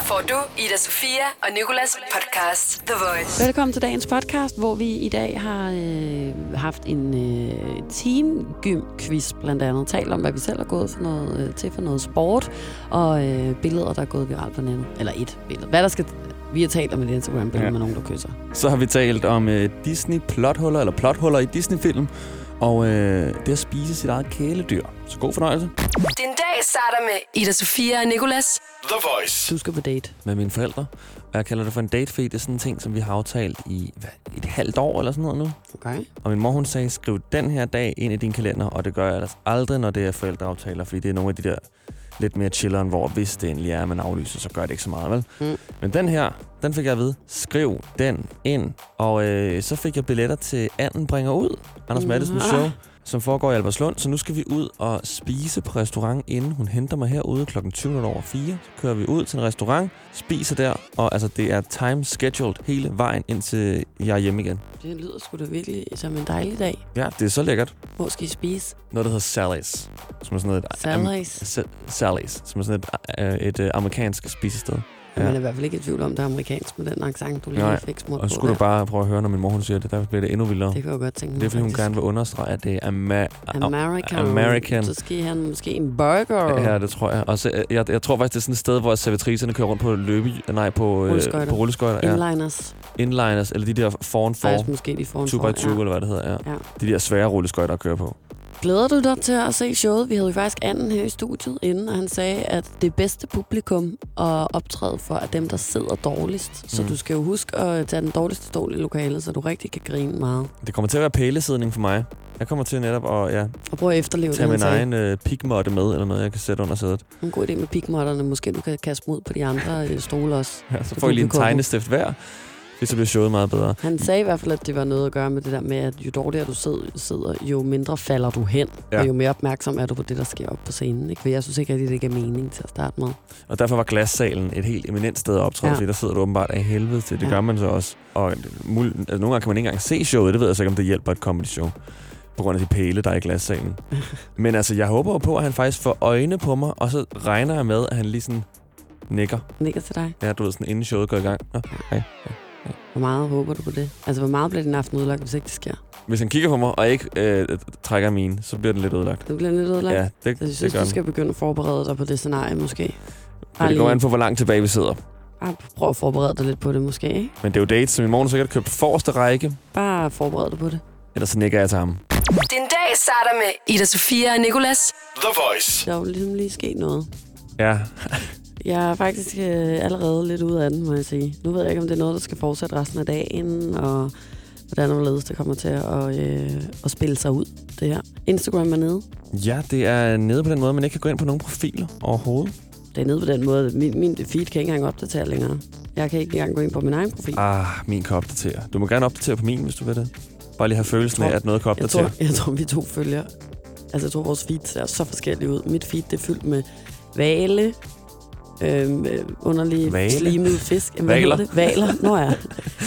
Her får du Ida Sofia og Nikolas podcast The Voice. Velkommen til dagens podcast, hvor vi i dag har øh, haft en øh, team gym quiz blandt andet. Talt om, hvad vi selv har gået for noget, øh, til for noget sport, og øh, billeder, der er gået viralt på nettet. Eller et billede. Hvad der skal... Vi har talt om et Instagram-billede Ja. med nogen, der kysser. Så har vi talt om øh, Disney-plothuller, eller plothuller i Disney-film, og øh, det at spise sit eget kæledyr. Så god fornøjelse Din dag starter med Ida Sofia og Nikolas. The Voice. Du skal på date. med mine forældre. Og jeg kalder det for en date, fordi det er sådan en ting, som vi har aftalt i hvad, et halvt år eller sådan noget nu. Okay. Og min mor, hun sagde, skriv den her dag ind i din kalender, og det gør jeg ellers aldrig, når det er forældreaftaler, fordi det er nogle af de der lidt mere chilleren, hvor hvis det endelig er, at man aflyser, så gør det ikke så meget, vel? Mm. Men den her, den fik jeg at vide. Skriv den ind. Og øh, så fik jeg billetter til Anden bringer ud. Anders Mm. Mattesens Ah. show, som foregår i Albertslund. Så nu skal vi ud og spise på restaurant, inden hun henter mig herude kl. 20 over 4. Så kører vi ud til en restaurant, spiser der, og altså det er time scheduled hele vejen indtil jeg er hjemme igen. Det lyder sgu da virkelig som en dejlig dag. Ja, det er så lækkert. Hvor skal I spise? Noget, der hedder Sally's. Som er sådan noget... Sally's? Am- Sa- Sally's. Som er sådan et, øh, et øh, amerikansk spisested. Ja. Ja. Man er i hvert fald ikke i tvivl om, det er amerikansk med den accent, du lige Nej, fik smurt Og på så skulle du der. bare prøve at høre, når min mor hun siger det, der bliver det endnu vildere. Det kan jeg godt tænke mig. Det er, fordi hun faktisk. gerne vil understrege, at det er ama- American. American. Så skal have måske en burger. Ja, det tror jeg. Og så, øh, jeg, jeg tror faktisk, det er sådan et sted, hvor servitricerne kører rundt på løbe... Nej, på, øh, Rulleskøjter. på rulleskøjter. Ja. Inliners. Inliners, eller de der foran for Faktisk måske de får en 2 for- by 2 eller hvad det hedder. Ja. Ja. De der svære rulleskøjter at køre på. Glæder du dig til at se showet? Vi havde jo faktisk anden her i studiet inden, og han sagde, at det bedste publikum at optræde for er dem, der sidder dårligst. Så Mm. du skal jo huske at tage den dårligste stol i lokalet, så du rigtig kan grine meget. Det kommer til at være pælesidning for mig. Jeg kommer til netop at ja, Og prøv at efterleve tage det, min egen øh, pigmåtte med, eller noget, jeg kan sætte under sædet. En god idé med pigmotterne. Måske du kan kaste ud på de andre øh, stole også. Ja, så får I lige en tegnestift hver. Det så bliver showet meget bedre. Han sagde i hvert fald, at det var noget at gøre med det der med, at jo dårligere du sidder, jo mindre falder du hen. Ja. Og jo mere opmærksom er du på det, der sker op på scenen. Ikke? For jeg synes ikke, at det giver mening til at starte med. Og derfor var glassalen et helt eminent sted at optræde, Ja. fordi der sidder du åbenbart af helvede til. Det Ja. gør man så også. Og mul- altså, nogle gange kan man ikke engang se showet. Det ved jeg så ikke, om det hjælper et comedy show. På grund af de pæle, der er i glassalen. Men altså, jeg håber på, at han faktisk får øjne på mig, og så regner jeg med, at han lige sådan nikker. Nikker til dig. Ja, du ved, sådan inden showet går i gang. Nå, okay. Hvor meget håber du på det? Altså, hvor meget bliver din aften udlagt, hvis ikke det sker? Hvis han kigger på mig, og ikke øh, trækker min, så bliver den lidt ødelagt. Det bliver lidt ødelagt. Ja, det, Så jeg det synes, gør du den. skal begynde at forberede dig på det scenarie, måske. Men det går an på, hvor langt tilbage vi sidder. Bare prøv at forberede dig lidt på det, måske. Ikke? Men det er jo dates, så min morgen sikkert købt forreste række. Bare forbered dig på det. Ellers så nikker jeg til ham. Din dag starter med Ida Sofia og Nikolas. The Voice. Der er jo ligesom lige sket noget. Ja, Jeg er faktisk øh, allerede lidt ude af den, må jeg sige. Nu ved jeg ikke, om det er noget, der skal fortsætte resten af dagen, og hvordan og hvorledes det kommer til at, øh, at spille sig ud, det her. Instagram er nede. Ja, det er nede på den måde, man ikke kan gå ind på nogen profiler overhovedet. Det er nede på den måde. Min, min feed kan ikke engang opdatere længere. Jeg kan ikke engang gå ind på min egen profil. Ah, min kan opdatere. Du må gerne opdatere på min, hvis du vil det. Bare lige have følelsen Jeg tror- af, at noget kan Jeg opdatere. tror, jeg tror, vi to følger... Altså, jeg tror, vores feed ser så forskellige ud. Mit feed, det er fyldt med vale, øhm, øh, underlige Hvale? slimede fisk. Jamen, hvad hedder det? Valer. Nå ja.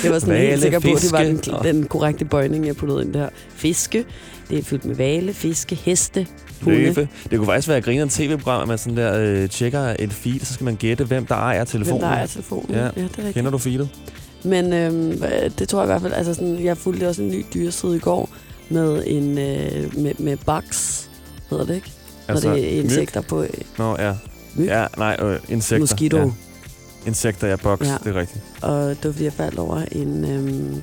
Jeg var sådan helt Hvale, sikker på, at det var den, fiske, og- den korrekte bøjning, jeg puttede ind der. Fiske. Det er fyldt med vale, fiske, heste, hunde. Det kunne faktisk være et grinerende tv-program, at man sådan der øh, tjekker et feed, så skal man gætte, hvem der ejer Hvem telefonen. der ejer telefonen. Ja. Det er rigtigt. Kender du feedet? Men øhm, det tror jeg i hvert fald, altså sådan, jeg fulgte også en ny dyreside i går med en, øh, med, med bugs, hedder det ikke? Altså, Når det er insekter på øh, Nå, ja. Myg. Ja, nej, øh, insekter. Mosquito. Ja. Insekter, ja, boks, Ja. det er rigtigt. Og det var fordi, jeg faldt over en, øhm,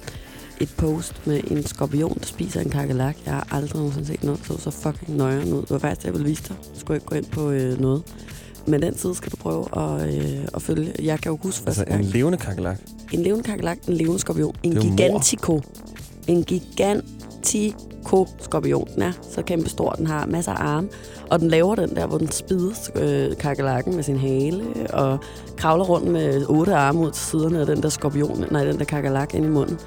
et post med en skorpion, der spiser en kakelak. Jeg har aldrig nogensinde set noget, så så fucking nøjeren ud. Det var faktisk jeg ville vise dig. Jeg skulle ikke gå ind på øh, noget. Men den side skal du prøve at, øh, at følge. Jeg kan jo huske første Altså, en gang. levende kakelak. En levende kakelak, en levende skorpion. En jo mor. gigantico. En gigantico skorpion. Er så kæmpe stor. Den har masser af arme. Og den laver den der, hvor den spider øh, kakelakken med sin hale. Og kravler rundt med otte arme ud til siderne af den der skorpion. Nej, den der kakelak ind i munden.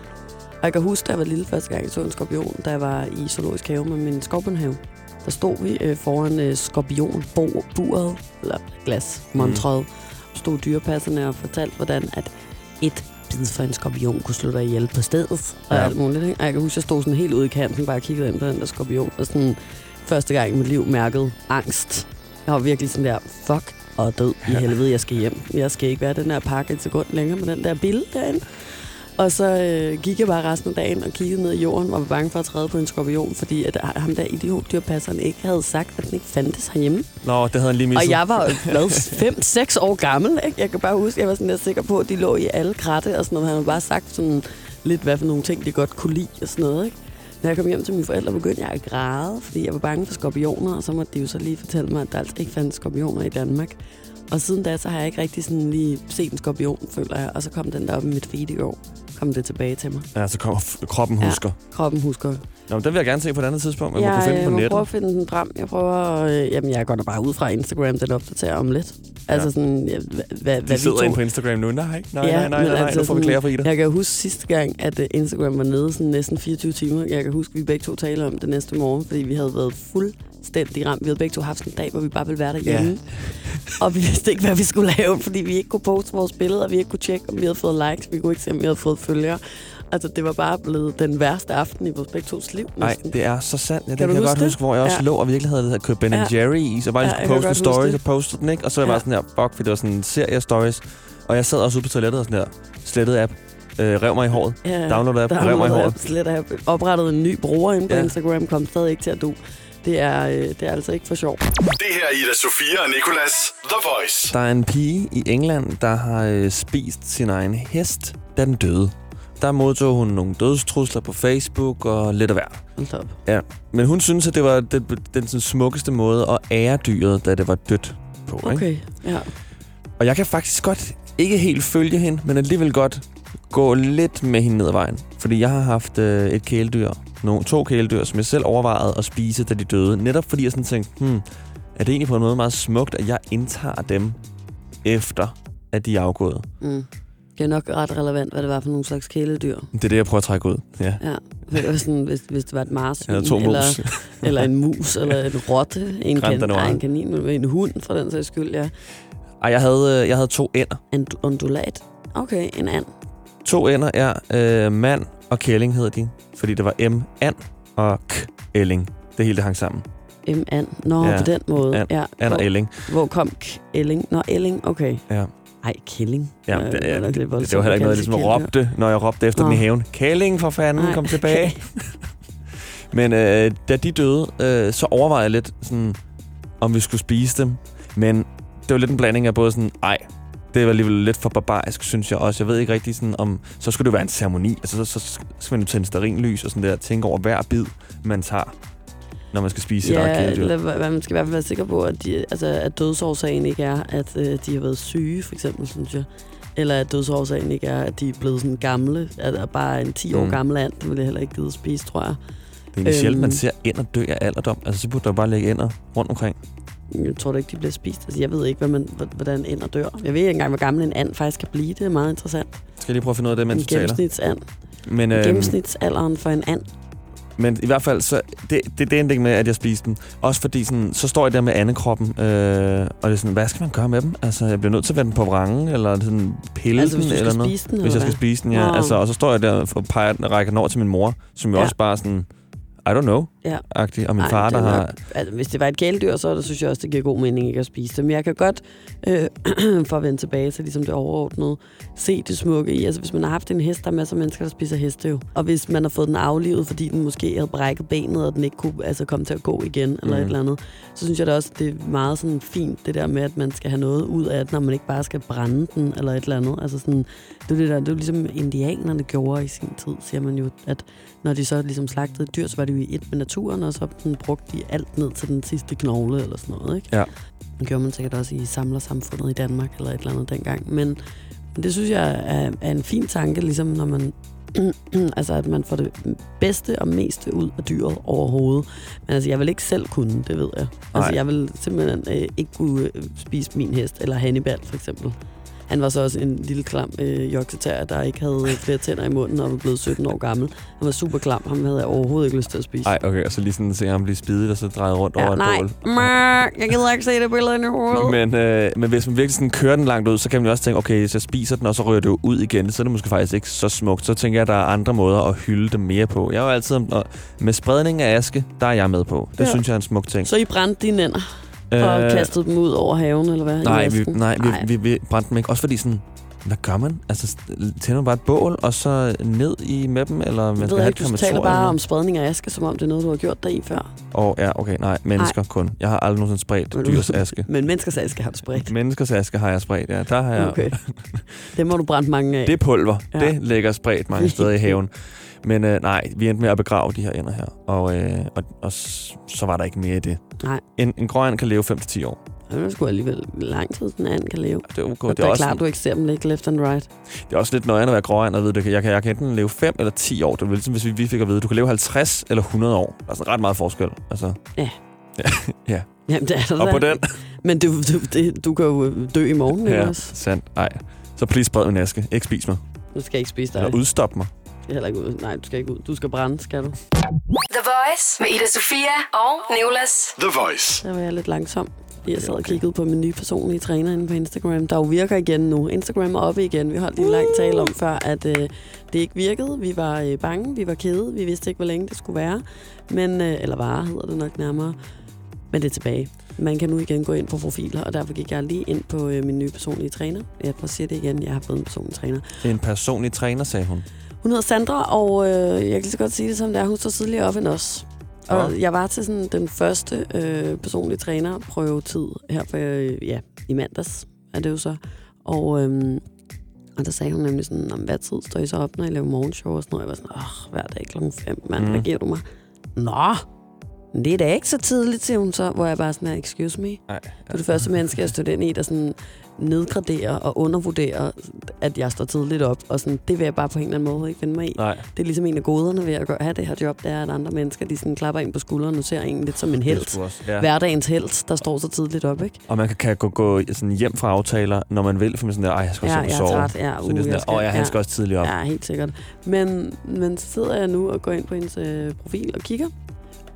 Og jeg kan huske, da jeg var lille første gang, jeg så en skorpion, da jeg var i zoologisk have med min skorpionhave. Der stod vi øh, foran øh, skorpionburet, eller glas, montret. Mm. Stod dyrepasserne og fortalte, hvordan at et bid for en skorpion kunne slå dig ihjel på stedet. Og ja. Alt muligt. Ikke? Og jeg kan huske, jeg stod sådan helt ude i kanten, bare kiggede ind på den der skorpion. Og sådan første gang i mit liv mærkede angst. Jeg var virkelig sådan der, fuck, og død i helvede, jeg skal hjem. Jeg skal ikke være den her pakke et sekund længere med den der bille derinde. Og så øh, gik jeg bare resten af dagen og kiggede ned i jorden og var bange for at træde på en skorpion, fordi at ham der idiotdyrpasseren ikke havde sagt, at den ikke fandtes herhjemme. Nå, det havde han lige misset. Og jeg var jo hvad, 5-6 år gammel, ikke? Jeg kan bare huske, jeg var sådan der sikker på, at de lå i alle kratte og sådan noget. Han havde bare sagt sådan lidt, hvad for nogle ting, de godt kunne lide og sådan noget, ikke? Når jeg kom hjem til mine forældre, begyndte jeg at græde, fordi jeg var bange for skorpioner, og så måtte de jo så lige fortælle mig, at der altså ikke fandtes skorpioner i Danmark. Og siden da, så har jeg ikke rigtig sådan lige set en skorpion, føler jeg. Og så kom den der op i mit feed i går. Kom det tilbage til mig. Ja, så kommer kroppen Ja. husker. Kroppen husker. Nå, men den vil jeg gerne se på et andet tidspunkt, men jeg, man kunne finde jeg på må nettet. prøve at finde den frem. Jeg prøver, øh, jamen jeg går da bare ud fra Instagram, den opdaterer om lidt. Altså sådan, ja, hvad, hvad, De hvad sidder inde på Instagram nu. Nej, nej, nej, Ja, nej, nej, men nej, altså nu får vi klager for Ida. Jeg kan huske sidste gang, at øh, Instagram var nede sådan næsten 24 timer. Jeg kan huske, at vi begge to talte om det næste morgen, fordi vi havde været fuldstændig ramt. Vi havde begge to haft en dag, hvor vi bare ville være derhjemme. Ja. Og vi vidste ikke, hvad vi skulle lave, fordi vi ikke kunne poste vores billeder, vi ikke kunne tjekke, om vi havde fået likes, vi kunne ikke se, om vi havde fået følgere. Altså, det var bare blevet den værste aften i vores begge tos liv. Nej, det er så sandt. Ja, det Kan kan, du jeg huske godt det? huske, hvor jeg også Ja. lå og virkelig havde, havde købt Ben Ja. Jerry i, så bare Ja, skulle poste en story, så postede den, ikke? Og så var jeg Ja. bare sådan her, fuck, fordi det var sådan en serie stories. Og jeg sad også ude på toilettet og sådan der, slettede app, øh, rev mig i håret, Ja, downloadede app, rev mig i håret. Slet have oprettet en ny bruger inde på Ja. Instagram, kom stadig ikke til at du. Det er, øh, det er altså ikke for sjov. Det her er Ida Sofia og Nicolas The Voice. Der er en pige i England, der har øh, spist sin egen hest, da den døde. Der modtog hun nogle dødstrusler på Facebook og lidt af hver. Hold op. Ja, men hun synes, at det var den, den sådan, smukkeste måde at ære dyret, da det var dødt på. Ikke? Okay, ja. Og jeg kan faktisk godt ikke helt følge hende, men alligevel godt gå lidt med hende ned ad vejen. Fordi jeg har haft øh, et kæledyr, nogle, to kæledyr, som jeg selv overvejede at spise, da de døde. Netop fordi jeg sådan tænkte, hmm, er det egentlig på en måde meget smukt, at jeg indtager dem efter, at de er afgået? Mm. Det er nok ret relevant, hvad det var for nogle slags kæledyr. Det er det, jeg prøver at trække ud. Ja. Ja. Det var sådan, hvis, hvis det var et marsvin, Jeg havde to eller, mus. eller en mus, eller en rotte, en, kan, nej, en kanin, en hund for den sags skyld, ja. Ej, jeg havde, øh, jeg havde to ænder. En undulat. Okay, en and. To ænder er øh, mand og kælling, hedder de. Fordi det var M, and og K, ælling. Det hele det hang sammen. M and. Nå, Ja. på den måde. And- ja. And og hvor, ælling. hvor kom k Elling? Nå, Elling, okay. Ja. Ej, killing. Ja, det, er nok det, det, det var heller ikke noget, jeg ligesom råbte, når jeg råbte efter Nå. den i haven. Kæling for fanden, Nej, kom tilbage. Men øh, da de døde, øh, så overvejede jeg lidt, sådan, om vi skulle spise dem. Men det var lidt en blanding af både sådan, ej, det var alligevel lidt for barbarisk, synes jeg også. Jeg ved ikke rigtig sådan, om... Så skulle det være en ceremoni. Altså, så, så skal man jo tænde stearinlys og sådan der. Tænke over hver bid, man tager, når man skal spise Ja, kæledyr. eller, hvad- man skal i hvert fald være sikker på, at, de, altså, at dødsårsagen ikke er, at øh, de har været syge, for eksempel, synes jeg. Eller at dødsårsagen ikke er, at de er blevet sådan gamle. At der bare en 10 år Mm. mm. gammel and, det ville jeg heller ikke gide at spise, tror jeg. Det er egentlig sjældent, man Øhm. ser ender dø af alderdom. Altså, så burde der bare ligge ender rundt omkring. Jeg tror da ikke, de bliver spist. Altså, jeg ved ikke, hvad man, hvordan ender dør. Jeg ved ikke engang, hvor gammel en and faktisk kan blive. Det er meget interessant. Skal jeg lige prøve at finde ud af det, mens en du taler? gennemsnitsand. Men, Øhm. øhm, Gennemsnitsalderen for en and. Men i hvert fald, så det, det, det endte ikke med, at jeg spiste dem. Også fordi, sådan, så står jeg der med andekroppen, øh, og det er sådan, hvad skal man gøre med dem? Altså, jeg bliver nødt til at vende den på vrangen, eller sådan pille Altså, den, eller noget. den, hvis jeg skal spise den, ja. Nå. Altså, og så står jeg der og peger den og rækker den over til min mor, som jo Ja. også bare sådan, I don't know, Ja. agtig. Og min Ej, far, der er har... Altså, hvis det var et kæledyr, så det, synes jeg også, det giver god mening ikke at spise det. Men jeg kan godt, øh, for at vende tilbage til ligesom det overordnede, se det smukke i. Altså hvis man har haft en hest, der er masser af mennesker, der spiser heste jo. Og hvis man har fået den aflivet, fordi den måske havde brækket benet, og den ikke kunne altså, komme til at gå igen, eller Mhm. et eller andet, så synes jeg da også, det er meget sådan fint, det der med, at man skal have noget ud af det, når man ikke bare skal brænde den, eller et eller andet. Altså sådan, det er det der, det er ligesom indianerne gjorde i sin tid, siger man jo, at når de så ligesom slagtede dyr, så var det jo i et med naturen, og så sådan, brugte de alt ned til den sidste knogle eller sådan noget, ikke? Ja. Det gjorde man sikkert også i samlersamfundet i Danmark eller et eller andet dengang. Men, men det synes jeg er, er en fin tanke, ligesom når man altså at man får det bedste og meste ud af dyret overhovedet. Men altså, jeg vil ikke selv kunne, det ved jeg. Altså, Nej. jeg vil simpelthen øh, ikke kunne øh, spise min hest, eller Hannibal for eksempel. Han var så også en lille klam øh, joksetær, der ikke havde flere tænder i munden og var blevet 17 år gammel. Han var super klam, ham havde jeg overhovedet ikke lyst til at spise. Ej, okay, og så lige sådan se ham blive spidet, og så drejet rundt over ja, et nej, bål. Mør, jeg gider ikke se det billede i hovedet. Men, øh, men hvis man virkelig sådan kører den langt ud, så kan man jo også tænke, okay, jeg spiser den, og så rører det jo ud igen, så er det måske faktisk ikke så smukt. Så tænker jeg, at der er andre måder at hylde det mere på. Jeg er jo altid, og med spredning af aske, der er jeg med på. Det Ja. synes jeg er en smuk ting. Så I brændte dine ender. Og kastet dem ud over haven, eller hvad? Nej, vi, nej, vi, vi, vi brændte dem ikke. Også fordi sådan, hvad gør man? Altså, tænder man bare et bål, og så ned i med dem, eller man Jeg skal have ikke, et du taler bare om spredning af aske, som om det er noget, du har gjort der i før. Og ja, okay, nej, mennesker kun. Jeg har aldrig nogensinde spredt dyrs aske. Men menneskers aske har du spredt. Menneskers aske har jeg spredt, ja. Der har jeg... Okay. Det må du brænde mange af. Det pulver, ja. det ligger spredt mange steder i haven. Men øh, nej, vi endte med at begrave de her ender her. Og, øh, og, og så var der ikke mere i det. Nej. En, en gråand kan leve 5-10 år. Det er sgu alligevel lang tid, den anden kan leve. Det er, okay. Og det, det er er også, klart, du ikke ser dem ligge left and right. det er også lidt nøjere at være gråand og vide, det kan, jeg, kan, jeg kan enten leve 5 eller 10 år. Det er ligesom, hvis vi, vi fik at vide, du kan leve 50 eller 100 år. Der er sådan ret meget forskel. Altså, Jamen, det er der og på den... Men du, du, det, du kan jo dø i morgen, ikke Ja, også? sandt. Ej. Så please spred min aske. Ikke spis mig. Du skal ikke spise dig. Eller udstop mig. Er heller ikke ud. Nej, du skal ikke ud. Du skal brænde, skal du? The Voice med Ida Sofia og Nicolas. The Voice. Der var jeg lidt langsom. Jeg sad og kiggede på min nye personlige træner inde på Instagram, der jo virker igen nu. Instagram er oppe igen. Vi holdt lige en lang tale om før, at øh, det ikke virkede. Vi var øh, bange, vi var kede, vi vidste ikke, hvor længe det skulle være. Men, øh, eller vare hedder det nok nærmere. Men det er tilbage. Man kan nu igen gå ind på profiler, og derfor gik jeg lige ind på øh, min nye personlige træner. Jeg prøver at sige det igen, jeg har fået en personlig træner. Det er en personlig træner, sagde hun. Hun hedder Sandra, og øh, jeg kan lige så godt sige det som det er. Hun står tidligere op end os. Og Nå. jeg var til sådan den første øh, personlige trænerprøvetid her for, øh, ja, i mandags er det jo så. Og, øh, og der sagde hun nemlig sådan, om hvad tid står I så op, når I laver morgenshow og sådan noget. Jeg var sådan, åh, hver dag klokken 5, mand, mm. hvad giver du mig? Nå, det er da ikke så tidligt, siger hun så, hvor jeg bare sådan er, excuse me. Nej. Du er det første menneske, jeg støtter ind i, der sådan nedgraderer og undervurderer, at jeg står tidligt op. Og sådan, det vil jeg bare på en eller anden måde ikke finde mig i. Nej. Det er ligesom en af goderne ved at gøre- have det her job, det er, at andre mennesker de sådan klapper ind på skulderen og ser en lidt som en helt. også, ja. Hverdagens helt, der står så tidligt op, ikke? Og man kan, kan gå, gå sådan hjem fra aftaler, når man vil, for man sådan der, ej, jeg skal Ja, ja, jeg sove. træt. Ja, så det er uh, sådan jeg der, åh ja, han ja. skal også tidligt op. Ja, helt sikkert. Men, men så sidder jeg nu og går ind på hendes øh, profil og kigger.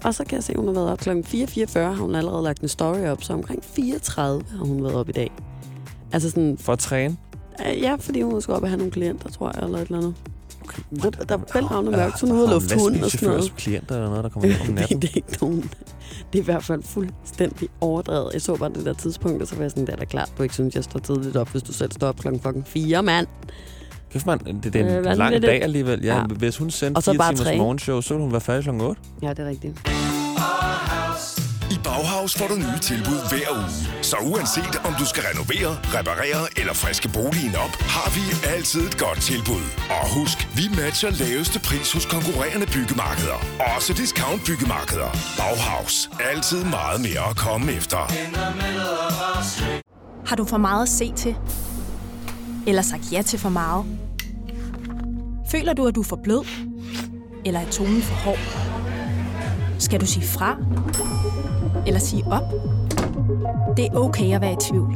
Og så kan jeg se, at hun har været op klokken 4.44, har hun allerede lagt en story op, så omkring 34 har hun været op i dag. Altså sådan, For at træne. øh, ja, fordi hun skal op og have nogle klienter, tror jeg, eller et eller andet. Okay. Der, der er bælragende mørkt, så hun er ude og lufte hunden og sådan noget. klienter eller noget, der kommer om natten. det er ikke nogen. Det er i hvert fald fuldstændig overdrevet. Jeg så bare det der tidspunkt, og så var jeg sådan, det er da klart, du ikke synes, jeg står tidligt op, hvis du selv står op klokken fucking 4, mand. Kæft man, det, det er en Øh, lang det? dag alligevel. Ja, Ja. Hvis hun sendte Og så fire bare timers træne. morgenshow, så ville hun være færdig klokken 8. Ja, det er rigtigt. I Bauhaus får du nye tilbud hver uge. Så uanset om du skal renovere, reparere eller friske boligen op, har vi altid et godt tilbud. Og husk, vi matcher laveste pris hos konkurrerende byggemarkeder. Også discount byggemarkeder. Bauhaus. Altid meget mere at komme efter. Har du for meget at se til? Eller sagt ja til for meget? Føler du, at du er for blød? Eller er tonen for hård? Skal du sige fra? Eller sige op? Det er okay at være i tvivl.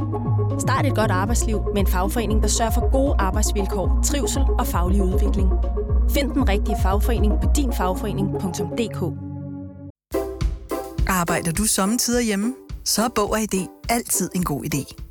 Start et godt arbejdsliv med en fagforening, der sørger for gode arbejdsvilkår, trivsel og faglig udvikling. Find den rigtige fagforening på dinfagforening.dk Arbejder du sommetider hjemme? Så er Bog og ID altid en god idé.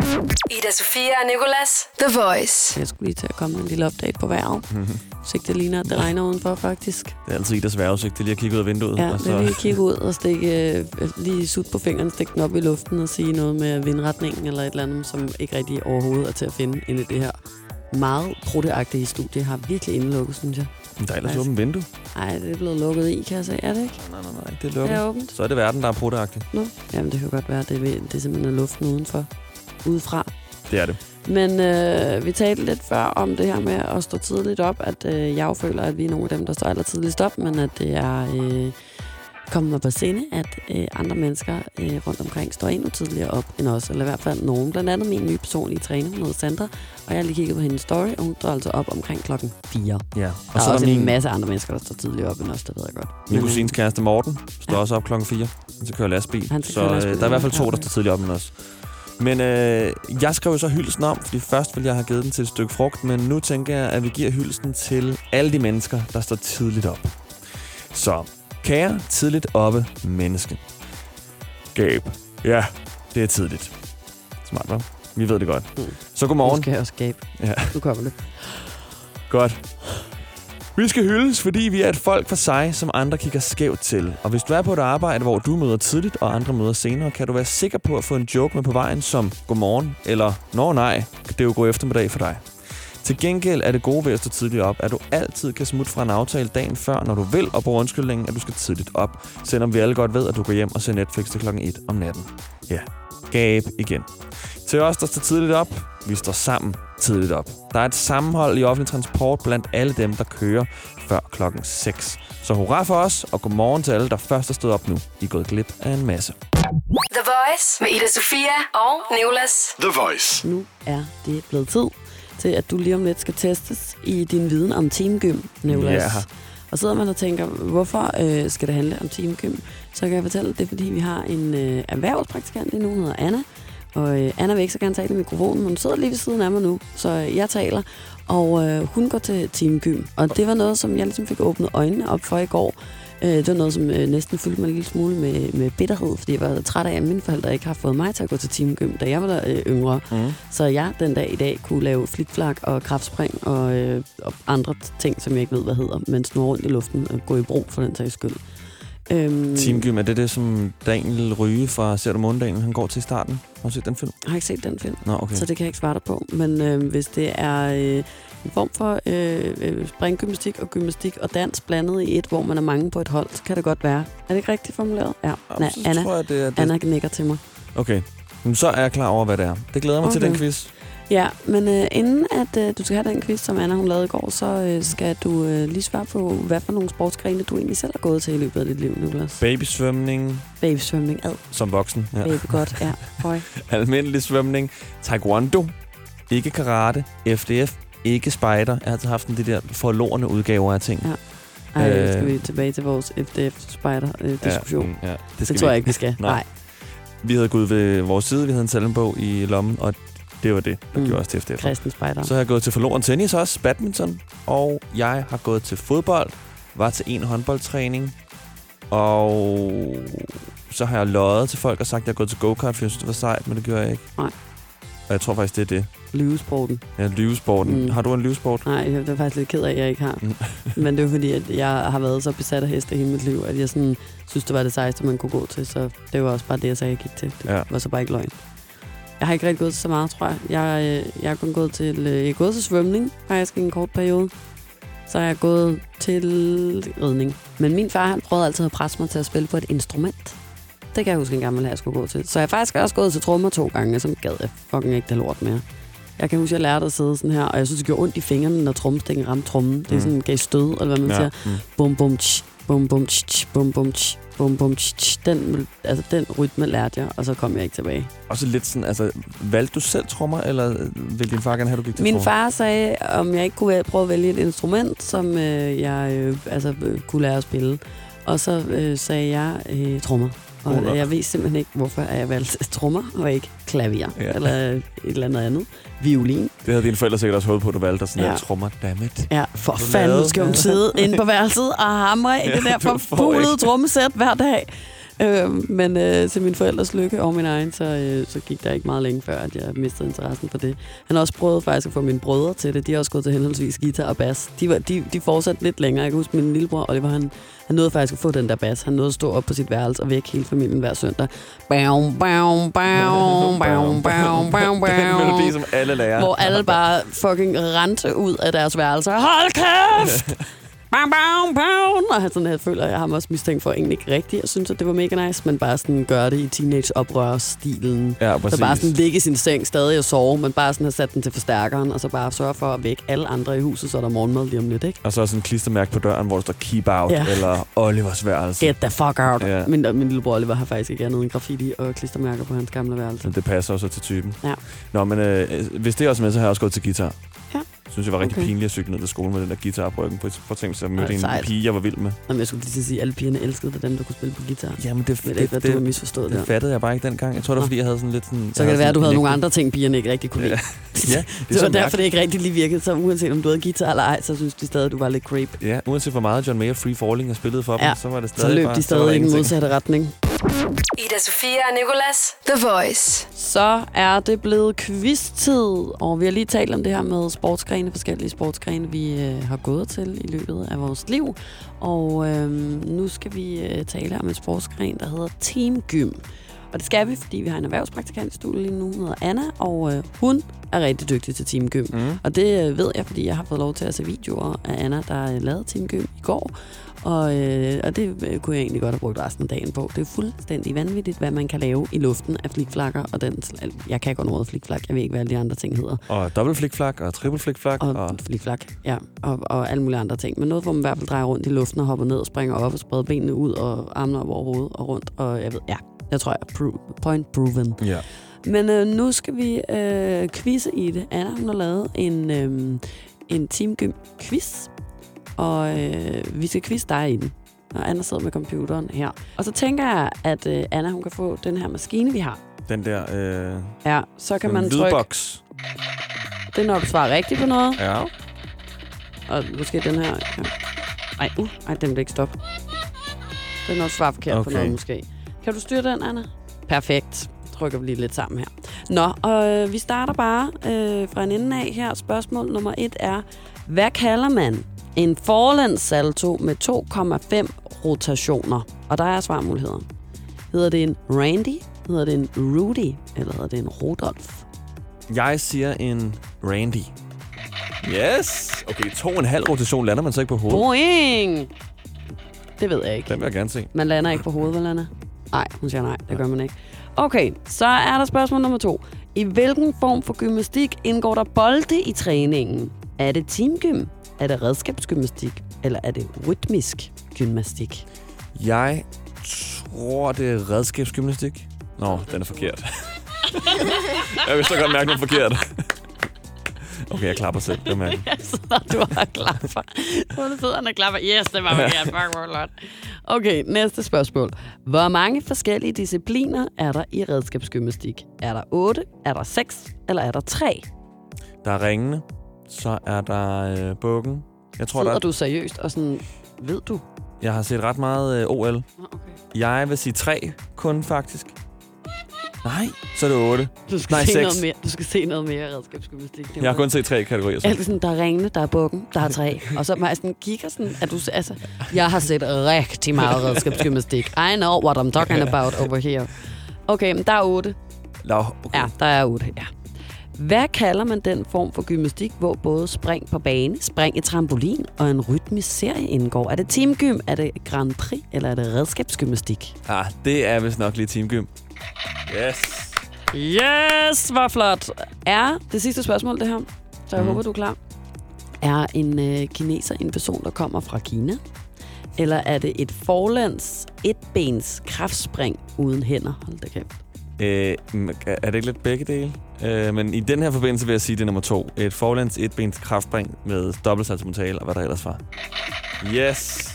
Ida Sofia og Nicolas. The Voice. Jeg skulle lige til at komme med en lille update på vejret. Så ikke det ligner, at det regner udenfor, faktisk. Det er altid Idas vejrudsigt. Det er lige at kigge ud af vinduet. Ja, og det er lige at kigge ud og stikke, øh, lige sut på fingeren, stikke den op i luften og sige noget med vindretningen eller et eller andet, som ikke rigtig overhovedet er til at finde inde i det her meget prutteagtige studie. har virkelig indelukket, synes jeg. Men der er ellers åbent vindue. Nej, det er blevet lukket i, kan jeg sige. Er det ikke? Nej, nej, nej, det er Det lukket. er åbent. Så er det verden, der er prutteagtig. Nå, jamen det kan godt være, at det, er- det er simpelthen luften udenfor. Udefra. Det er det. Men øh, vi talte lidt før om det her med at stå tidligt op, at øh, jeg føler, at vi er nogle af dem, der står aller tidligst op, men at det er øh, kommet mig på sinde, at øh, andre mennesker øh, rundt omkring står endnu tidligere op end os, eller i hvert fald nogen. Blandt andet min nye personlige træner, hun hedder Sandra, og jeg har lige kigget på hendes story, og hun står altså op omkring klokken 4. Ja. Og der så er er også der en min, masse andre mennesker, der står tidligere op end os, det ved jeg godt. min Men, kusines kæreste Morten står Ja. også op klokken 4. Han skal køre lastbil. Han så køre øh, lastbil, der er i hvert fald to, der står tidligere op end os. Men øh, jeg skrev jo så hyldelsen om, fordi først ville jeg have givet den til et stykke frugt, men nu tænker jeg, at vi giver hyldelsen til alle de mennesker, der står tidligt op. Så, kære tidligt oppe menneske. Gab. Ja, det er tidligt. Smart, hva'? Vi ved det godt. Mm. Så Nu godmorgen. skal jeg også skabe. Ja. Nu kommer det. Godt. Vi skal hyldes, fordi vi er et folk for sig, som andre kigger skævt til. Og hvis du er på et arbejde, hvor du møder tidligt, og andre møder senere, kan du være sikker på at få en joke med på vejen som godmorgen, eller nå nej, det er jo god eftermiddag for dig. Til gengæld er det gode ved at stå tidligt op, at du altid kan smutte fra en aftale dagen før, når du vil, og bruge undskyldningen, at du skal tidligt op, selvom vi alle godt ved, at du går hjem og ser Netflix til klokken 1 om natten. Ja, gab igen. Til os, der står tidligt op, vi står sammen tidligt op. Der er et sammenhold i offentlig transport blandt alle dem, der kører før klokken 6. Så hurra for os, og godmorgen til alle, der først er stået op nu. I er gået glip af en masse. The Voice med Ida Sofia og Nicolas. The Voice. Nu er det blevet tid til, at du lige om lidt skal testes i din viden om teamgym, Nicolas. Ja. Og sidder man og tænker, hvorfor øh, skal det handle om teamgym? Så kan jeg fortælle, at det er, fordi vi har en øh, erhvervspraktikant lige nu, hun hedder Anna. Og øh, Anna vil ikke så gerne tale i mikrofonen, men hun sidder lige ved siden af mig nu, så jeg taler. Og øh, hun går til teamgym. Og det var noget, som jeg ligesom fik åbnet øjnene op for i går. Øh, det var noget, som øh, næsten fyldte mig en lille smule med, med bitterhed, fordi jeg var træt af, at mine forældre ikke har fået mig til at gå til teamgym, da jeg var der, øh, yngre. Mm. Så jeg den dag i dag kunne lave flikflak og kraftspring og, øh, og andre ting, som jeg ikke ved, hvad hedder, men snurre rundt i luften og gå i bro for den sags skyld. Øhm, Teamgym, er det det, som Daniel Ryge fra Ser du Måndagen, han går til i starten? Har du set den film? Jeg har ikke set den film, Nå, okay. så det kan jeg ikke svare dig på. Men øh, hvis det er øh, en form for øh, øh, springgymnastik og gymnastik og dans blandet i et, hvor man er mange på et hold, så kan det godt være. Er det ikke rigtigt formuleret? Ja. Jamen, så Anna, tror jeg, det er det. Anna nikker til mig. Okay. Men så er jeg klar over, hvad det er. Det glæder mig okay. til den quiz. Ja, men øh, inden at øh, du skal have den quiz, som Anna hun lavede i går, så øh, skal du øh, lige svare på, hvad for nogle sportsgrene du egentlig selv har gået til i løbet af dit liv, Niklas. Babysvømning Babysvømning, ad, som voksen. Ja. baby godt, ja. Høj. Almindelig svømning. Taekwondo. Ikke karate. FDF. Ikke spejder. Jeg har altid haft sådan de der forlorene udgaver af ting. Ja. Ej, Øh. øh, skal vi tilbage til vores FDF-spejder-diskussion. Ja, ja, det skal tror vi jeg ikke. ikke, vi skal. Nej. Nej. Vi havde gået ved vores side. Vi havde en salmbog i lommen, og det var det, der Mm. gjorde os til FDF. Kristen spejder. Så har jeg gået til forloren tennis også, badminton, og jeg har gået til fodbold, var til en håndboldtræning, og så har jeg løjet til folk og sagt, at jeg er gået til go-kart, for jeg synes, det var sejt, men det gjorde jeg ikke. Nej. Og jeg tror faktisk, det er det. Lyvesporten. Ja, lyvesporten. Mm. Har du en lyvesport? Nej, jeg er faktisk lidt ked af, at jeg ikke har. Mm. Men det er fordi, at jeg har været så besat af heste hele mit liv, at jeg sådan, synes, det var det sejeste, man kunne gå til. Så det var også bare det, jeg sagde, jeg gik til. Det ja. var så bare ikke løgn. Jeg har ikke rigtig gået så meget, tror jeg. Jeg, øh, jeg har kun gået til, øh, jeg er gået til svømning, faktisk i en kort periode. Så har jeg gået til ridning. Men min far, han prøvede altid at presse mig til at spille på et instrument. Det kan jeg huske en gammel her, jeg skulle gå til. Så jeg har faktisk også gået til trommer to gange, som gad jeg fucking ikke det lort mere. Jeg kan huske, at jeg lærte at sidde sådan her, og jeg synes, det gjorde ondt i fingrene, når trommestikken ramte trommen. Det er Mm. sådan, gav stød, eller hvad man Ja. siger. Mm. Bum, bum, tsch, bum, bum, tsch, bum, bum, tsch, bum, bum, tsch, tsch. Den, altså, den rytme lærte jeg, og så kom jeg ikke tilbage. Og så lidt sådan, altså, valgte du selv trommer, eller ville din far gerne have, at du gik til Min trommer? far sagde, om jeg ikke kunne prøve at vælge et instrument, som øh, jeg øh, altså, øh, kunne lære at spille. Og så øh, sagde jeg øh, trommer. Og øh, jeg ved simpelthen ikke, hvorfor jeg valgte trommer og ikke klaver Ja. ja. eller et eller andet andet. Violin. Det havde dine forældre sikkert også håbet på, at du valgte, og sådan Ja. ja. trommer, dammit. Ja, for fanden, nu skal hun sidde inde på værelset og hamre i Ja, det der ikke. trommesæt hver dag. Øh, men øh, til min forældres lykke og min egen, så, øh, så gik der ikke meget længe før, at jeg mistede interessen for det. Han har også prøvet faktisk at få mine brødre til det. De har også gået til henholdsvis guitar og bas. De, var, de, de fortsatte lidt længere. Jeg kan huske, min lillebror Oliver, han, han nåede faktisk at få den der bas. Han nåede at stå op på sit værelse og vække hele familien hver søndag. Bam, bam, bam, bam, bam, bam, bam, Det er en melodi, som alle lærer. Hvor alle bare fucking rendte ud af deres værelser. Hold kæft! bam, bam, bam. Og sådan, jeg føler, jeg har ham også mistænkt for egentlig ikke rigtigt. Jeg synes, at det var mega nice, men bare sådan gøre det i teenage-oprør-stilen. Ja, Så præcis. bare sådan ligge i sin seng stadig og sove, men bare sådan have sat den til forstærkeren, og så bare sørge for at vække alle andre i huset, så er der morgenmad lige om lidt, ikke? Og så sådan en klistermærke på døren, hvor der står keep out, ja. eller Olivers værelse. Get the fuck out. Ja. Min, min lillebror Oliver har faktisk ikke andet end graffiti og klistermærker på hans gamle værelse. Men det passer også til typen. Ja. Nå, men øh, hvis det er også med, så har jeg også gået til guitar. Synes jeg var rigtig Okay. pinligt at cykle ned til skolen med den der guitar på ryggen. Ting, så jeg mødte en sejt. pige, jeg var vild med. Jamen, jeg skulle lige til at sige, at alle pigerne elskede det, dem, der kunne spille på guitar. Jamen, det, ved ikke, hvad du misforstået det der. fattede jeg bare ikke dengang. Jeg tror, det var, fordi jeg havde sådan lidt sådan... Så kan det være, at du havde nogle andre ting, pigerne ikke rigtig kunne lide. Ja, det, det var derfor, det ikke rigtig lige virkede. Så uanset om du havde guitar eller ej, så synes de stadig, at du var lidt creep. Ja, uanset hvor meget John Mayer Free Falling jeg spillede for Ja, dem, så var det så stadig løb bare, de så var der stadig i den modsatte retning. Ida Sofia og Nicolas. The Voice. Så er det blevet quiz-tid, og vi har lige talt om det her med sportsgrene, forskellige sportsgrene, vi øh, har gået til i løbet af vores liv. Og øh, nu skal vi øh, tale om en sportsgren, der hedder Team Gym. Og det skal vi, fordi vi har en erhvervspraktikant i studiet lige nu, hun hedder Anna, og øh, hun er rigtig dygtig til Team Gym. Mm. Og det øh, ved jeg, fordi jeg har fået lov til at se videoer af Anna, der øh, lavede Team Gym i går. Og, øh, og det øh, kunne jeg egentlig godt have brugt resten af dagen på. Det er fuldstændig vanvittigt, hvad man kan lave i luften af flikflakker. Og den, jeg kan godt noget flikflak. Jeg ved ikke, hvad alle de andre ting hedder. Og dobbelt flikflak og triple flikflak. Og, Og, og flikflak, ja. Og, og alle mulige andre ting. Men noget, hvor man i hvert fald drejer rundt i luften og hopper ned og springer op og spreder benene ud og armene op over hovedet og rundt. Og jeg ved, ja, jeg tror, jeg er pro- point proven. ja. Men øh, nu skal vi øh, quizze i det. Anna, hun har lavet en, øh, en Team Gym quiz, og øh, vi skal quizze dig i den. Og Anna sidder med computeren her. Og så tænker jeg, at øh, Anna hun kan få den her maskine, vi har. Den der... Øh, Ja, så kan man trykke... lydboks. Det er når du svarer rigtigt på noget. Ja. Og måske den her... Ja. Ej, uh, ej, den vil ikke stoppe. Det er når du svarer forkert okay. på noget, måske. Kan du styre den, Anna? Perfekt. Trykker vi lige lidt sammen her. Nå, og øh, vi starter bare øh, fra en ende af her. Spørgsmål nummer et er, hvad kalder man en forlæns salto med 2,5 rotationer? Og der er svarmuligheder. Hedder det en Randy? Hedder det en Rudy? Eller hedder det en Rudolf? Jeg siger en Randy. Yes! Okay, to og en halv rotation lander man så ikke på hovedet. Boing! Det ved jeg ikke. Den vil jeg gerne se. Man lander ikke på hovedet, vel, Anna? Nej, hun siger nej. Det gør man ikke. Okay, så er der spørgsmål nummer to. I hvilken form for gymnastik indgår der bolde i træningen? Er det teamgym? Er det redskabsgymnastik? Eller er det rytmisk gymnastik? Jeg tror, det er redskabsgymnastik. Nå, den er forkert. jeg vidste godt mærke, den er forkert. Okay, jeg klapper selv. Det mærker. jeg. Du har klapper. Hvor sidder og klapper. Yes, det var forkert. Fuck, hvor flot. Okay, næste spørgsmål. Hvor mange forskellige discipliner er der i redskabsgymnastik? Er der 8, er der 6, eller er der 3? Der er ringene. Så er der øh, bukken. Jeg tror, der Sidder er, du seriøst og sådan, ved du? jeg har set ret meget øh, OL. Okay. Jeg vil sige tre kun, faktisk. Nej, så er det otte. Du skal, Nej, se seks. noget mere, du skal se noget mere redskabsgymnastik. Jeg har kun set tre kategorier. Så. Sådan, der er ringene, der er bukken, der er træ. Og så jeg sådan, kigger sådan, at du, altså, jeg har set rigtig meget redskabsgymnastik. I know what I'm talking about over here. Okay, men der er otte. Nå, okay. Ja, der er otte, ja. Hvad kalder man den form for gymnastik, hvor både spring på bane, spring i trampolin og en rytmisk serie indgår? Er det teamgym, er det Grand Prix, eller er det redskabsgymnastik? Ah, det er vist nok lige teamgym. Yes. Yes, hvor flot. Er det sidste spørgsmål, det her? Så jeg Mhm. håber, du er klar. Er en øh, kineser en person, der kommer fra Kina? Eller er det et forlands, etbens kraftspring uden hænder? Hold da kæft. Øh, mm, er det ikke lidt begge dele? Øh, men i den her forbindelse vil jeg sige, det er nummer to. Et forlands etbens kraftspring med dobbeltsaltomortal og hvad der ellers var. Yes.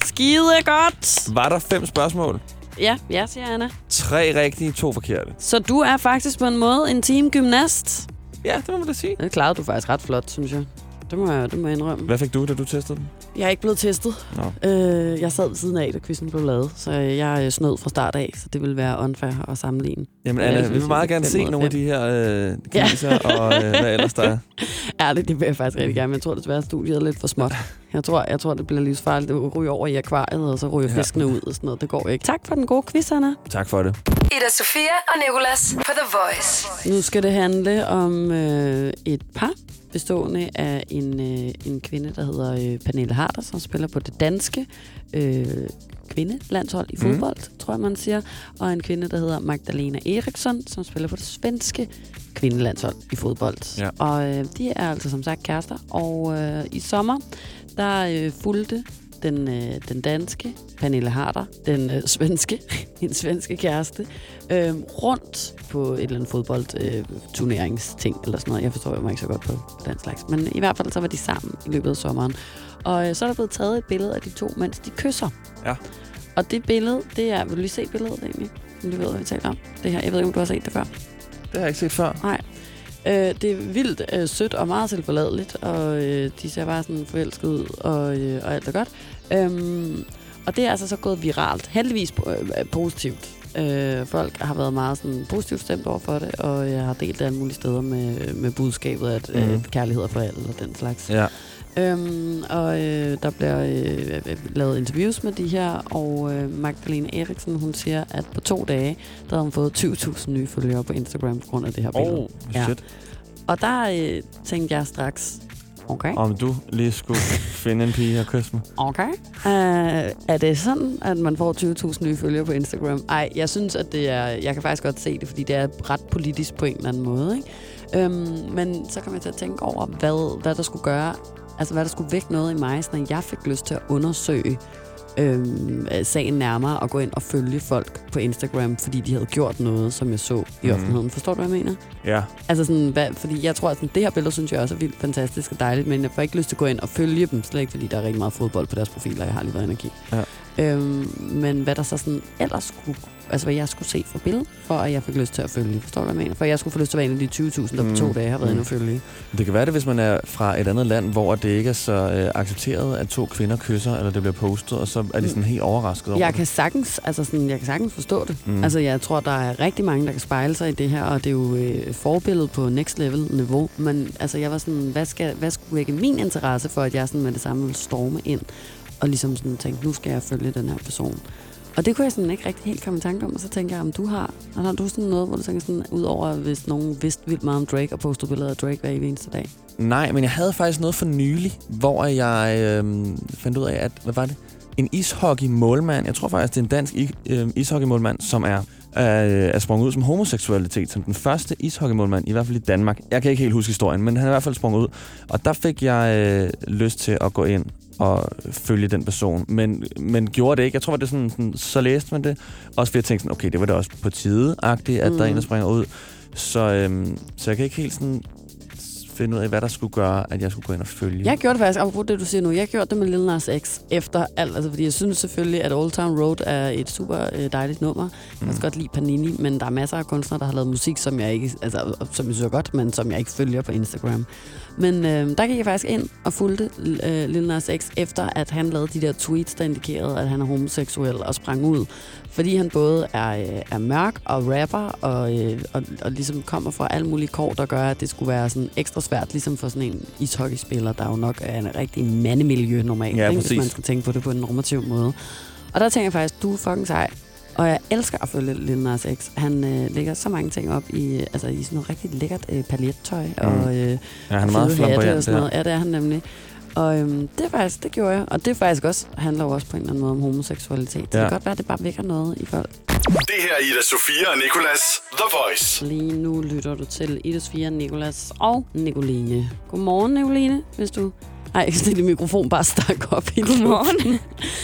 Skide godt! Var der fem spørgsmål? Ja, ja, siger Anna. Tre rigtige, to forkerte. Så du er faktisk på en måde en teamgymnast. Ja, det må man da sige. Det klarede du faktisk ret flot, synes jeg. Det må jeg, det må jeg indrømme. Hvad fik du, da du testede den? Jeg er ikke blevet testet. Nå. Øh, jeg sad ved siden af, da quizzen blev lavet, så jeg er snød fra start af, så det vil være unfair at sammenligne. Jamen Ja, Anna, jeg vi vil meget er gerne se nogle af de her øh, Ja. kineser og øh, hvad ellers der er. Ærligt, det vil jeg faktisk rigtig gerne, men jeg tror desværre, at studiet er lidt for småt. Jeg tror, jeg tror det bliver livsfarligt at ryge over i akvariet, og så ryger Ja. fiskene ud og sådan noget. Det går ikke. Tak for den gode quiz, Anna. Tak for det. Ida Sofia og Nicolas på The Voice. Nu skal det handle om øh, et par, bestående af en, øh, en kvinde, der hedder øh, Pernille Harder, som spiller på det danske øh, kvindelandshold i Mhm. fodbold, mm. tror jeg, man siger. Og en kvinde, der hedder Magdalena Eriksson, som spiller på det svenske kvindelandshold i fodbold. Ja. Og øh, de er altså som sagt kærester. Og øh, i sommer, der øh, fulgte den, øh, den danske Pernille Harder, den øh, svenske, en svenske kæreste, øh, rundt på et eller andet fodboldturneringsting eller sådan noget. Jeg forstår jo mig ikke så godt på den slags. Men i hvert fald så var de sammen i løbet af sommeren. Og øh, så er der blevet taget et billede af de to, mens de kysser. Ja. Og det billede, det er... Vil du lige se billedet egentlig? Du ved, hvad vi taler om. Det her. Jeg ved ikke, om du har set det før. Det har jeg ikke set før. Nej. Øh, det er vildt øh, sødt og meget selvforladeligt, og øh, de ser bare sådan forelsket ud, og, øh, og alt er godt. Øhm, og det er altså så gået viralt. Heldigvis øh, positivt. Øh, folk har været meget sådan, positivt stemt over for det, og jeg har delt det alle mulige steder med, med budskabet, at øh, Mhm. kærlighed er for alle og den slags. Ja. Øhm, og øh, der bliver øh, øh, lavet interviews med de her, og øh, Magdalene Eriksen, hun siger, at på to dage, der har hun fået 20.000 nye følgere på Instagram på grund af det her billede. Oh, shit. Og der øh, tænkte jeg straks, okay, Om du lige skulle finde en pige og kysse mig. okay. Uh, er det sådan, at man får 20.000 nye følgere på Instagram? Ej, jeg synes, at det er... Jeg kan faktisk godt se det, fordi det er ret politisk på en eller anden måde, ikke? Øhm, men så kom jeg til at tænke over, hvad, hvad der skulle gøre... Altså, hvad der skulle vække noget i mig, så jeg fik lyst til at undersøge øh, sagen nærmere og gå ind og følge folk på Instagram, fordi de havde gjort noget, som jeg så i offentligheden. Forstår du, hvad jeg mener? Ja. Altså sådan, hvad, fordi jeg tror, at sådan, det her billede synes jeg også er vildt fantastisk og dejligt, men jeg får ikke lyst til at gå ind og følge dem, slet ikke fordi der er rigtig meget fodbold på deres profiler, jeg har lige været kigge. Ja. Øhm, men hvad der så sådan ellers skulle, altså hvad jeg skulle se for billede, for at jeg fik lyst til at følge. Forstår du, hvad jeg mener? For jeg skulle få lyst til at være en af de 20.000, der på Mm. to dage har været Mm. inde og følge. Det kan være det, hvis man er fra et andet land, hvor det ikke er så øh, accepteret, at to kvinder kysser, eller det bliver postet, og så er de sådan helt overrasket over Jeg det. kan sagtens, altså sådan, jeg kan sagtens forstå det. Mm. Mm. Altså, jeg tror, der er rigtig mange, der kan spejle sig i det her, og det er jo øh, forbilledet på next level niveau. Men altså, jeg var sådan, hvad, skal, hvad skulle vække min interesse for, at jeg sådan med det samme ville storme ind, og ligesom sådan tænke, nu skal jeg følge den her person. Og det kunne jeg sådan ikke rigtig helt komme i tanke om, og så tænker jeg, om du har, og har du sådan noget, hvor du tænker sådan, udover hvis nogen vidste vildt meget om Drake, og postede billeder af Drake hver eneste dag. Nej, men jeg havde faktisk noget for nylig, hvor jeg øh, fandt ud af, at, hvad var det? En ishockey-målmand, jeg tror faktisk, det er en dansk øh, ishockey-målmand, som er, øh, er sprunget ud som homoseksualitet, som den første ishockey-målmand, i hvert fald i Danmark. Jeg kan ikke helt huske historien, men han er i hvert fald sprunget ud. Og der fik jeg øh, lyst til at gå ind og følge den person, men, men gjorde det ikke. Jeg tror, det er sådan, sådan, så læste man det. Også fordi jeg tænkte sådan, okay, det var da også på tide-agtigt, at mm. der er en, der springer ud. Så, øhm, så jeg kan ikke helt sådan finde ud af, hvad der skulle gøre, at jeg skulle gå ind og følge. Jeg gjorde det faktisk, apropos det, du siger nu, jeg gjorde det med Lil Nas X efter alt, altså fordi jeg synes selvfølgelig, at Old Town Road er et super øh, dejligt nummer. Jeg kan også godt lide Panini, men der er masser af kunstnere, der har lavet musik, som jeg ikke, altså som jeg synes er godt, men som jeg ikke følger på Instagram. Men øh, der gik jeg faktisk ind og fulgte øh, Lil Nas X, efter at han lavede de der tweets, der indikerede, at han er homoseksuel og sprang ud. Fordi han både er, øh, er mørk og rapper, og, øh, og, og ligesom kommer fra alle mulige kår, der gør, at det skulle være sådan ekstra svært, ligesom for sådan en ishockeyspiller, der jo nok er en rigtig mandemiljø normalt, Ja, ikke? hvis man skal tænke på det på en normativ måde. Og der tænker jeg faktisk, du er fucking sej. Og jeg elsker at følge Lil Nas X. Han øh, lægger så mange ting op i, altså, i sådan noget rigtig lækkert øh, paljettøj. Mm. Og, øh, Ja, han er meget og sådan der. noget. Ja, det er han nemlig. Og øhm, det er faktisk, det gjorde jeg. Og det er faktisk også, handler jo også på en eller anden måde om homoseksualitet. Det Ja. kan godt være, at det bare vækker noget i folk. Det her er Ida Sofia og Nicolas The Voice. Lige nu lytter du til Ida Sofia, Nikolas og Nicoline. Godmorgen, Nicoline, hvis du... Ej, hvis din mikrofon bare stak op i Godmorgen.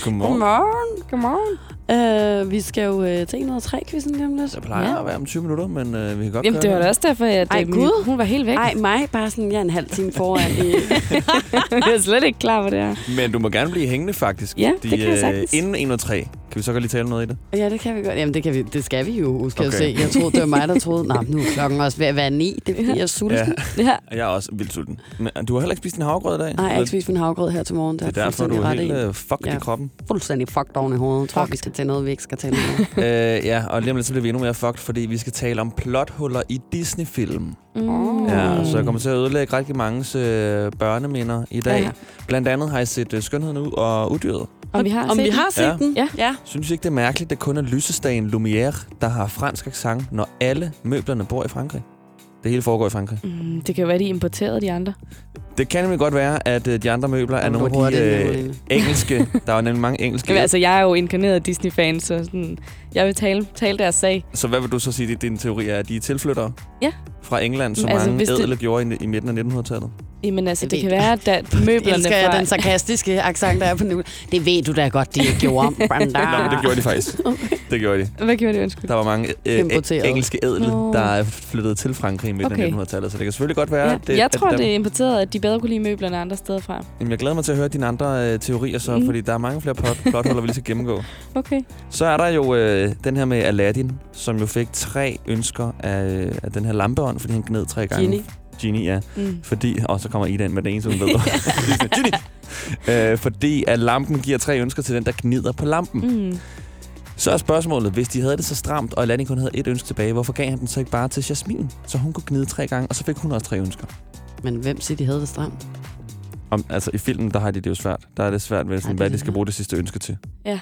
Godmorgen. Godmorgen. Godmorgen. Uh, vi skal jo uh, til 103-quizzen lige om lidt. Det plejer ja. at være om 20 minutter, men øh, vi kan godt Jamen, det var da også derfor, at Ej, Gud. mikrofon var helt væk. Ej, mig bare sådan, jeg er en halv time foran. i, jeg er slet ikke klar på det her. Men du må gerne blive hængende, faktisk. Ja, det kan jeg sagtens. Inden 1 og 3. Kan vi så godt lige tale noget i det? ja, det kan vi godt. Jamen, det, kan vi, det skal vi jo, skal Okay. jeg se. Jeg troede, det var mig, der troede, nej, nu er klokken også ved at være ni. Det er fordi, jeg er sulten. Ja. Ja. Jeg er også vildt sulten. Men du har heller ikke spist en havregrød i dag? Nej, jeg har ikke spist min havgrød her til morgen. Det er derfor, du er helt øh, fucked Ja. i kroppen. fuldstændig fucked oven i hovedet. Jeg tror, vi skal til noget, vi ikke skal til noget. øh, ja, og lige om lidt så bliver vi endnu mere fucked, fordi vi skal tale om plothuller i Disney-film. Mm. Ja, så jeg kommer til at ødelægge rigtig mange øh, børneminder i dag. Ja. Blandt andet har jeg set øh, Skønheden ud og Udyret. Om vi har Om set vi den? har set Ja. den? Ja. ja. Synes I ikke, det er mærkeligt, at det kun er lysestagen Lumière, der har fransk accent, når alle møblerne bor i Frankrig? Det hele foregår i Frankrig. Mm, det kan jo være, de importerede de andre. Det kan nemlig godt være, at øh, de andre møbler er nogle af de øh, engelske. Der er jo nemlig mange engelske. Jamen, altså, jeg er jo inkarneret Disney-fan, så sådan, jeg vil tale, tale deres sag. Så hvad vil du så sige, at din teori er, at de er tilflyttere Ja. fra England, som Altså, altså, mange hvis det- gjorde i, i midten af 1900-tallet? Jamen altså, det ved kan være, at møblerne Elsker jeg fra... den sarkastiske accent, der er på nu. Det ved du da godt, de ikke gjorde. Branda. Nå, men det gjorde de faktisk. Det gjorde de. Hvad gjorde de, undskyld? Der var mange øh, engelske ædle, Nå. der er flyttet til Frankrig i midten Okay. af 1900-tallet, så det kan selvfølgelig godt være, Ja, det, jeg at tror, dem- det er importeret, at de bedre kunne lide møblerne andre steder fra. Jamen, jeg glæder mig til at høre dine andre øh, teorier så, Mm. mm. fordi der er mange flere plot, plothuller, vi lige skal gennemgå. Okay. Så er der jo øh, den her med Aladdin, som jo fik tre ønsker af, af den her lampeånd, fordi han gned tre gange. Genie. Genie, ja. Mm. Fordi, og så kommer Ida med den eneste, hun ved. Genie! Øh, fordi at lampen giver tre ønsker til den, der gnider på lampen. Mm. Så er spørgsmålet, hvis de havde det så stramt, og Aladdin kun havde et ønske tilbage, hvorfor gav han den så ikke bare til Jasmin? Så hun kunne gnide tre gange, og så fik hun også tre ønsker. Men hvem siger, de havde det stramt? Om, altså i filmen, der har de det jo svært. Der er det svært ved, sådan, det hvad de det skal bruge det sidste ønske til. Ja.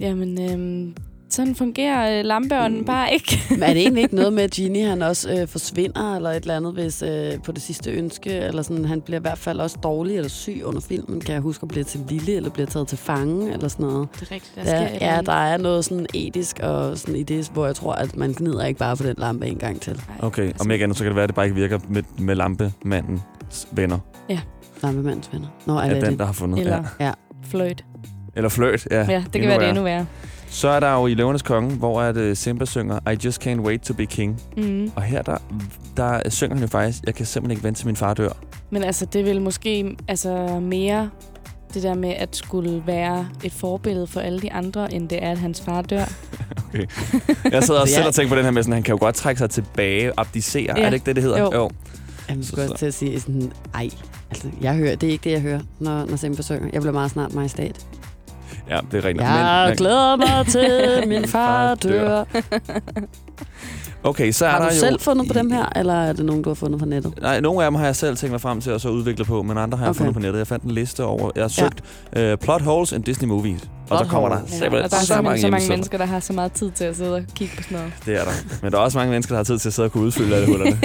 Jamen, øhm, sådan fungerer øh, lampeånden bare ikke. Men er det egentlig ikke noget med, at Genie han også øh, forsvinder eller et eller andet, hvis øh, på det sidste ønske, eller sådan, han bliver i hvert fald også dårlig eller syg under filmen, kan jeg huske, at bliver til lille, eller bliver taget til fange, eller sådan noget. Det er rigtigt. Der Der, sker ja, der er noget sådan etisk og sådan i det, hvor jeg tror, at man gnider ikke bare på den lampe en gang til. Okay, om ikke andet, så kan det være, at det bare ikke virker med, med lampemandens venner. Lampemandens venner. Nå, er Er det den, det? der har fundet. Eller Ja. Ja. fløjt. Eller fløjt, ja. Ja, det kan være det endnu værre. Så er der jo i Løvernes Konge, hvor at, uh, Simba synger I just can't wait to be king. Mm. Og her, der, der synger han jo faktisk, jeg kan simpelthen ikke vente til min far dør. Men altså, det vil måske altså, mere det der med at skulle være et forbillede for alle de andre, end det er, at hans far dør. Okay. Jeg sidder også Ja. selv og tænker på den her med, sådan, han kan jo godt trække sig tilbage, abdicere. Ja. Er det ikke det, det hedder? Jo. jo. Jeg skulle også så- til at sige sådan, ej, altså, jeg hører, det er ikke det, jeg hører, når, når Simba synger. Jeg bliver meget snart majestat. Ja, det er rigtigt. Jeg men, glæder mig til, min far dør. Okay, så er Har der du jo... selv fundet på dem her, eller er det nogen, du har fundet på nettet? Nej, nogle af dem har jeg selv tænkt mig frem til at så udvikle på, men andre har jeg Okay. fundet på nettet. Jeg fandt en liste over... Jeg har søgt ja. uh, plot holes in Disney movies. og så Plot kommer der. Ja, og der er så simpelthen mange så mange mennesker, der har så meget tid til at sidde og kigge på sådan noget. Det er der. Men der er også mange mennesker, der har tid til at sidde og kunne udfylde alle hullerne.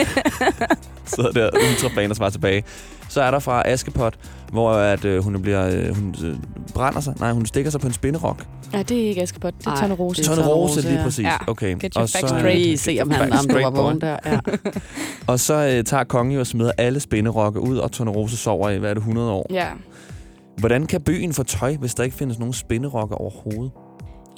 Sidder der ultrabaner svarer tilbage. Så er der fra Askepot, hvor at, øh, hun bliver øh, hun øh, brænder sig. Nej, hun stikker sig på en spinderok. Ja, det er ikke Askepot, det er Ej, Tone Rose. det er Tone Tone Rose, lige ja. præcis. Ja. Okay. Get facts så, straight. Se, om han, Facts om du var straight, boy. vågen der. Ja. Og så øh, tager kongen jo og smider alle spinderokke ud, og Tone Rose sover i, hvad er det, 100 år. Ja. Hvordan kan byen få tøj, hvis der ikke findes nogen spinderokke overhovedet?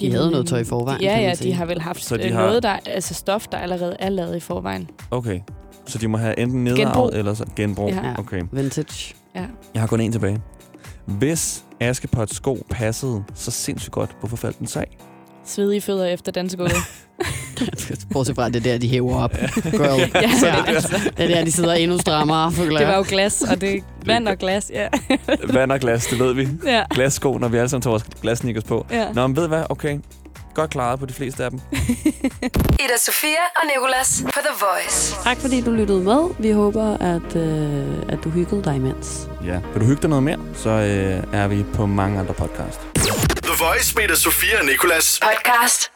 De havde noget tøj i forvejen, Ja, kan man ja, sige. de har vel haft Så så de de har- noget, der, altså stof, der allerede er lavet i forvejen. Okay. Så de må have enten nedarvet eller så genbrug. Ja. Ja. Okay. Vintage. Ja. Jeg har kun en tilbage. Hvis Askepots sko passede så sindssygt godt, hvorfor faldt den sag? Svedige fødder efter dansegulvet. Bortset fra det der, de hæver op. Girl. ja, altså, Det er der, de sidder endnu strammere, føler det var jo glas, og det er vand og glas, ja. Vand og glas, det ved vi. ja. Glassko, når vi alle sammen tager vores glassnikkers på. ja. Nå, men ved hvad? Okay. Godt klaret på de fleste af dem. Ida Sofia og Nicolas på The Voice. Tak fordi du lyttede med. Vi håber, at, øh, at du hyggede dig imens. Ja. Vil du hygge dig noget mere, så øh, er vi på mange andre podcast. The Voice med Ida Sofia og Nicolas. Podcast